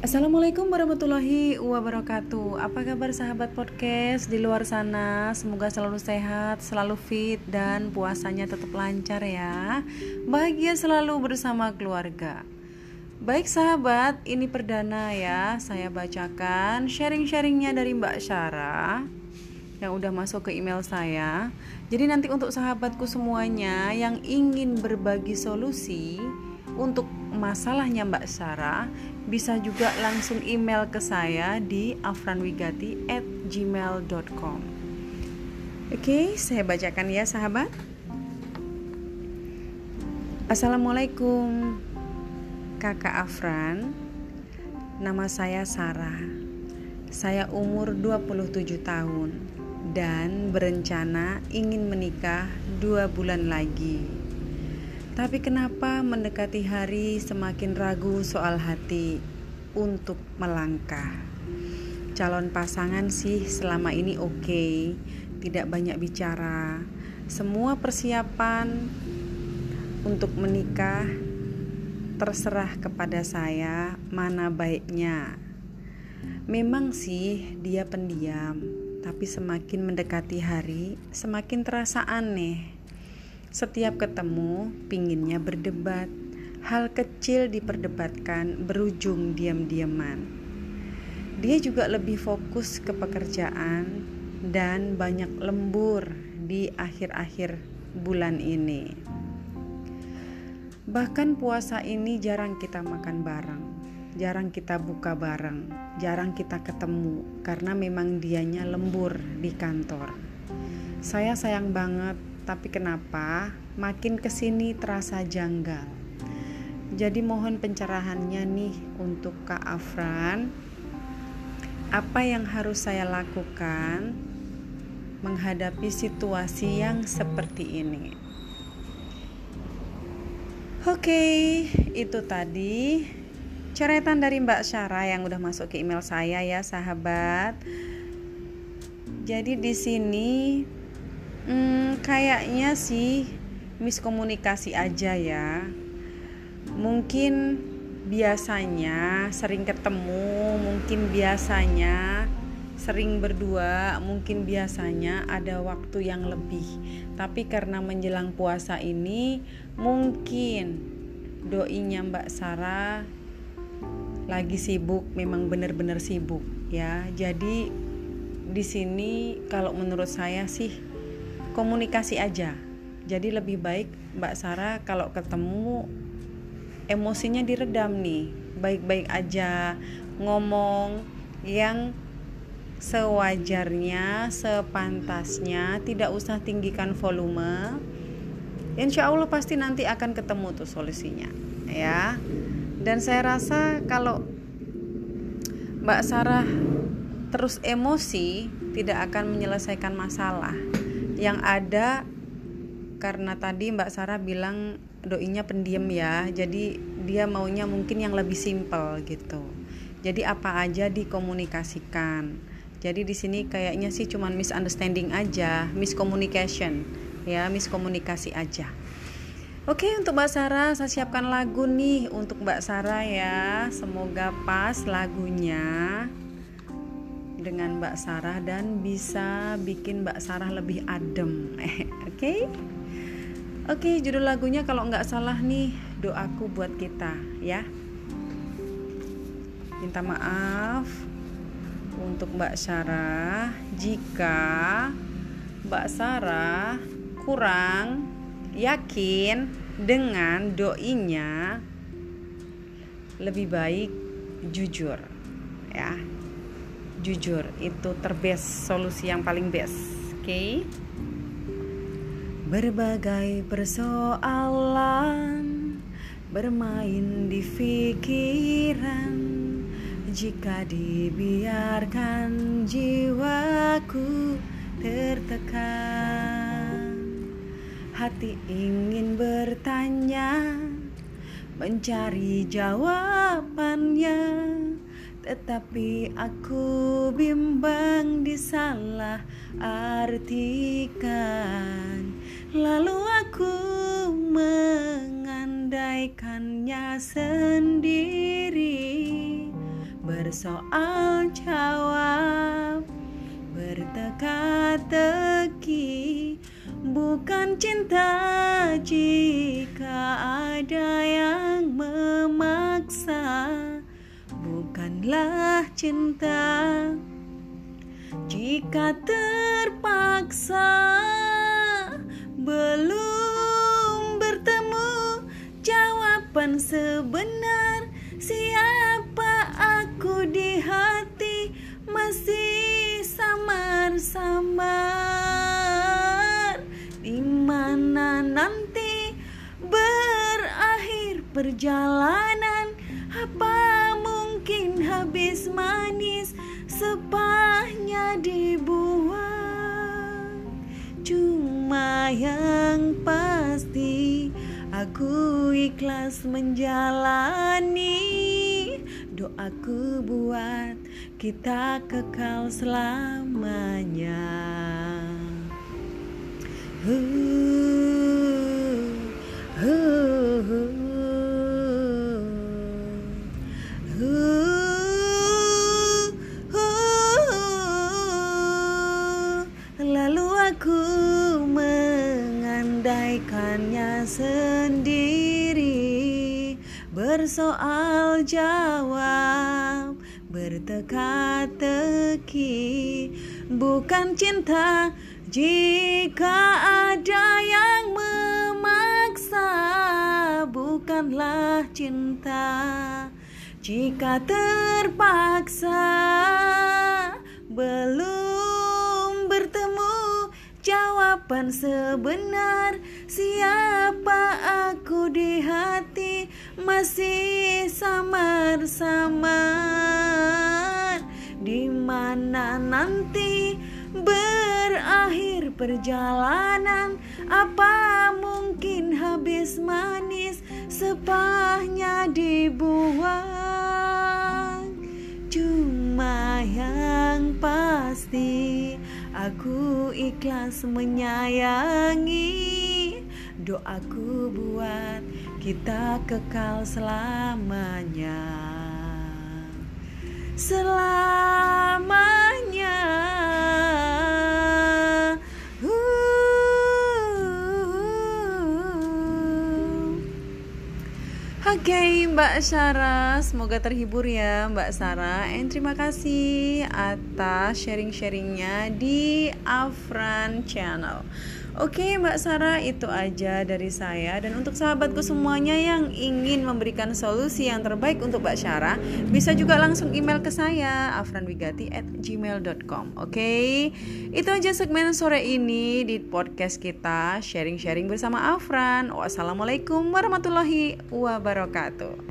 Assalamualaikum warahmatullahi wabarakatuh. Apa kabar sahabat podcast di luar sana? Semoga selalu sehat, selalu fit dan puasanya tetap lancar ya. Bahagia selalu bersama keluarga. Baik sahabat, ini perdana ya Saya bacakan sharing-sharingnya dari Mbak Syara Yang udah masuk ke email saya. Jadi nanti untuk sahabatku semuanya Yang ingin berbagi solusi untuk masalahnya Mbak Sarah bisa juga langsung email ke saya di afranwigati@gmail.com. Oke, saya bacakan ya sahabat. Assalamualaikum Kakak Afran. Nama saya Sarah. Saya umur 27 tahun dan berencana ingin menikah dua bulan lagi. Tapi kenapa mendekati hari semakin ragu soal hati untuk melangkah? Calon pasangan sih selama ini oke, okay, tidak banyak bicara. Semua persiapan untuk menikah terserah kepada saya mana baiknya. Memang sih dia pendiam, tapi semakin mendekati hari semakin terasa aneh setiap ketemu, pinginnya berdebat. Hal kecil diperdebatkan, berujung diam-diaman. Dia juga lebih fokus ke pekerjaan dan banyak lembur di akhir-akhir bulan ini. Bahkan puasa ini jarang kita makan bareng, jarang kita buka bareng, jarang kita ketemu karena memang dianya lembur di kantor. Saya sayang banget tapi kenapa makin ke sini terasa janggal. Jadi mohon pencerahannya nih untuk Kak Afran. Apa yang harus saya lakukan menghadapi situasi yang seperti ini? Oke, itu tadi coretan dari Mbak Syara yang udah masuk ke email saya ya, sahabat. Jadi di sini Hmm, kayaknya sih miskomunikasi aja ya. Mungkin biasanya sering ketemu, mungkin biasanya sering berdua, mungkin biasanya ada waktu yang lebih. Tapi karena menjelang puasa ini, mungkin doinya Mbak Sarah lagi sibuk, memang benar-benar sibuk ya. Jadi di sini kalau menurut saya sih komunikasi aja. Jadi lebih baik Mbak Sarah kalau ketemu emosinya diredam nih. Baik-baik aja ngomong yang sewajarnya sepantasnya tidak usah tinggikan volume. Insya Allah pasti nanti akan ketemu tuh solusinya ya. Dan saya rasa kalau Mbak Sarah terus emosi tidak akan menyelesaikan masalah yang ada karena tadi Mbak Sarah bilang doinya pendiam ya jadi dia maunya mungkin yang lebih simpel gitu. Jadi apa aja dikomunikasikan. Jadi di sini kayaknya sih cuman misunderstanding aja miscommunication ya miskomunikasi aja. Oke untuk Mbak Sarah saya siapkan lagu nih untuk Mbak Sarah ya. Semoga pas lagunya dengan Mbak Sarah dan bisa bikin Mbak Sarah lebih adem. Oke? Okay? Oke, okay, judul lagunya kalau nggak salah nih doaku buat kita ya. Minta maaf untuk Mbak Sarah jika Mbak Sarah kurang yakin dengan doinya lebih baik jujur ya jujur itu terbest solusi yang paling best oke? Okay? berbagai persoalan bermain di pikiran jika dibiarkan jiwaku tertekan. Hati ingin bertanya mencari jawabannya tetapi aku bimbang disalah artikan. Lalu aku mengandaikannya sendiri. Bersoal jawab berteka-teki. Bukan cinta jika ada yang memaksa bukanlah cinta. Jika terpaksa belum bertemu. Jawaban sebenar siapa aku di hati? Masih samar-samar. Di mana nanti berakhir perjalanan habis manis sepahnya dibuang cuma yang pasti aku ikhlas menjalani doaku buat kita kekal selamanya uh, uh, uh. Bersoal jawab berteka-teki. Bukan cinta jika ada yang memaksa bukanlah cinta jika terpaksa. Belum bertemu jawaban sebenar siapa aku di hati masih samar-samar di mana nanti berakhir perjalanan? Apa mungkin habis manis sepahnya dibuang? Cuma yang pasti Aku ikhlas menyayangi. Doaku buat kita kekal selamanya. Selamanya. Oke okay, Mbak Sarah, semoga terhibur ya Mbak Sarah. And terima kasih atas sharing-sharingnya di Afran Channel Oke Mbak Sarah itu aja dari saya. Dan untuk sahabatku semuanya yang ingin memberikan solusi yang terbaik untuk Mbak Sarah Bisa juga langsung email ke saya afranwigati at gmail.com Oke? Itu aja segmen sore ini di podcast kita Sharing-sharing bersama Afran. Wassalamualaikum warahmatullahi wabarakatuh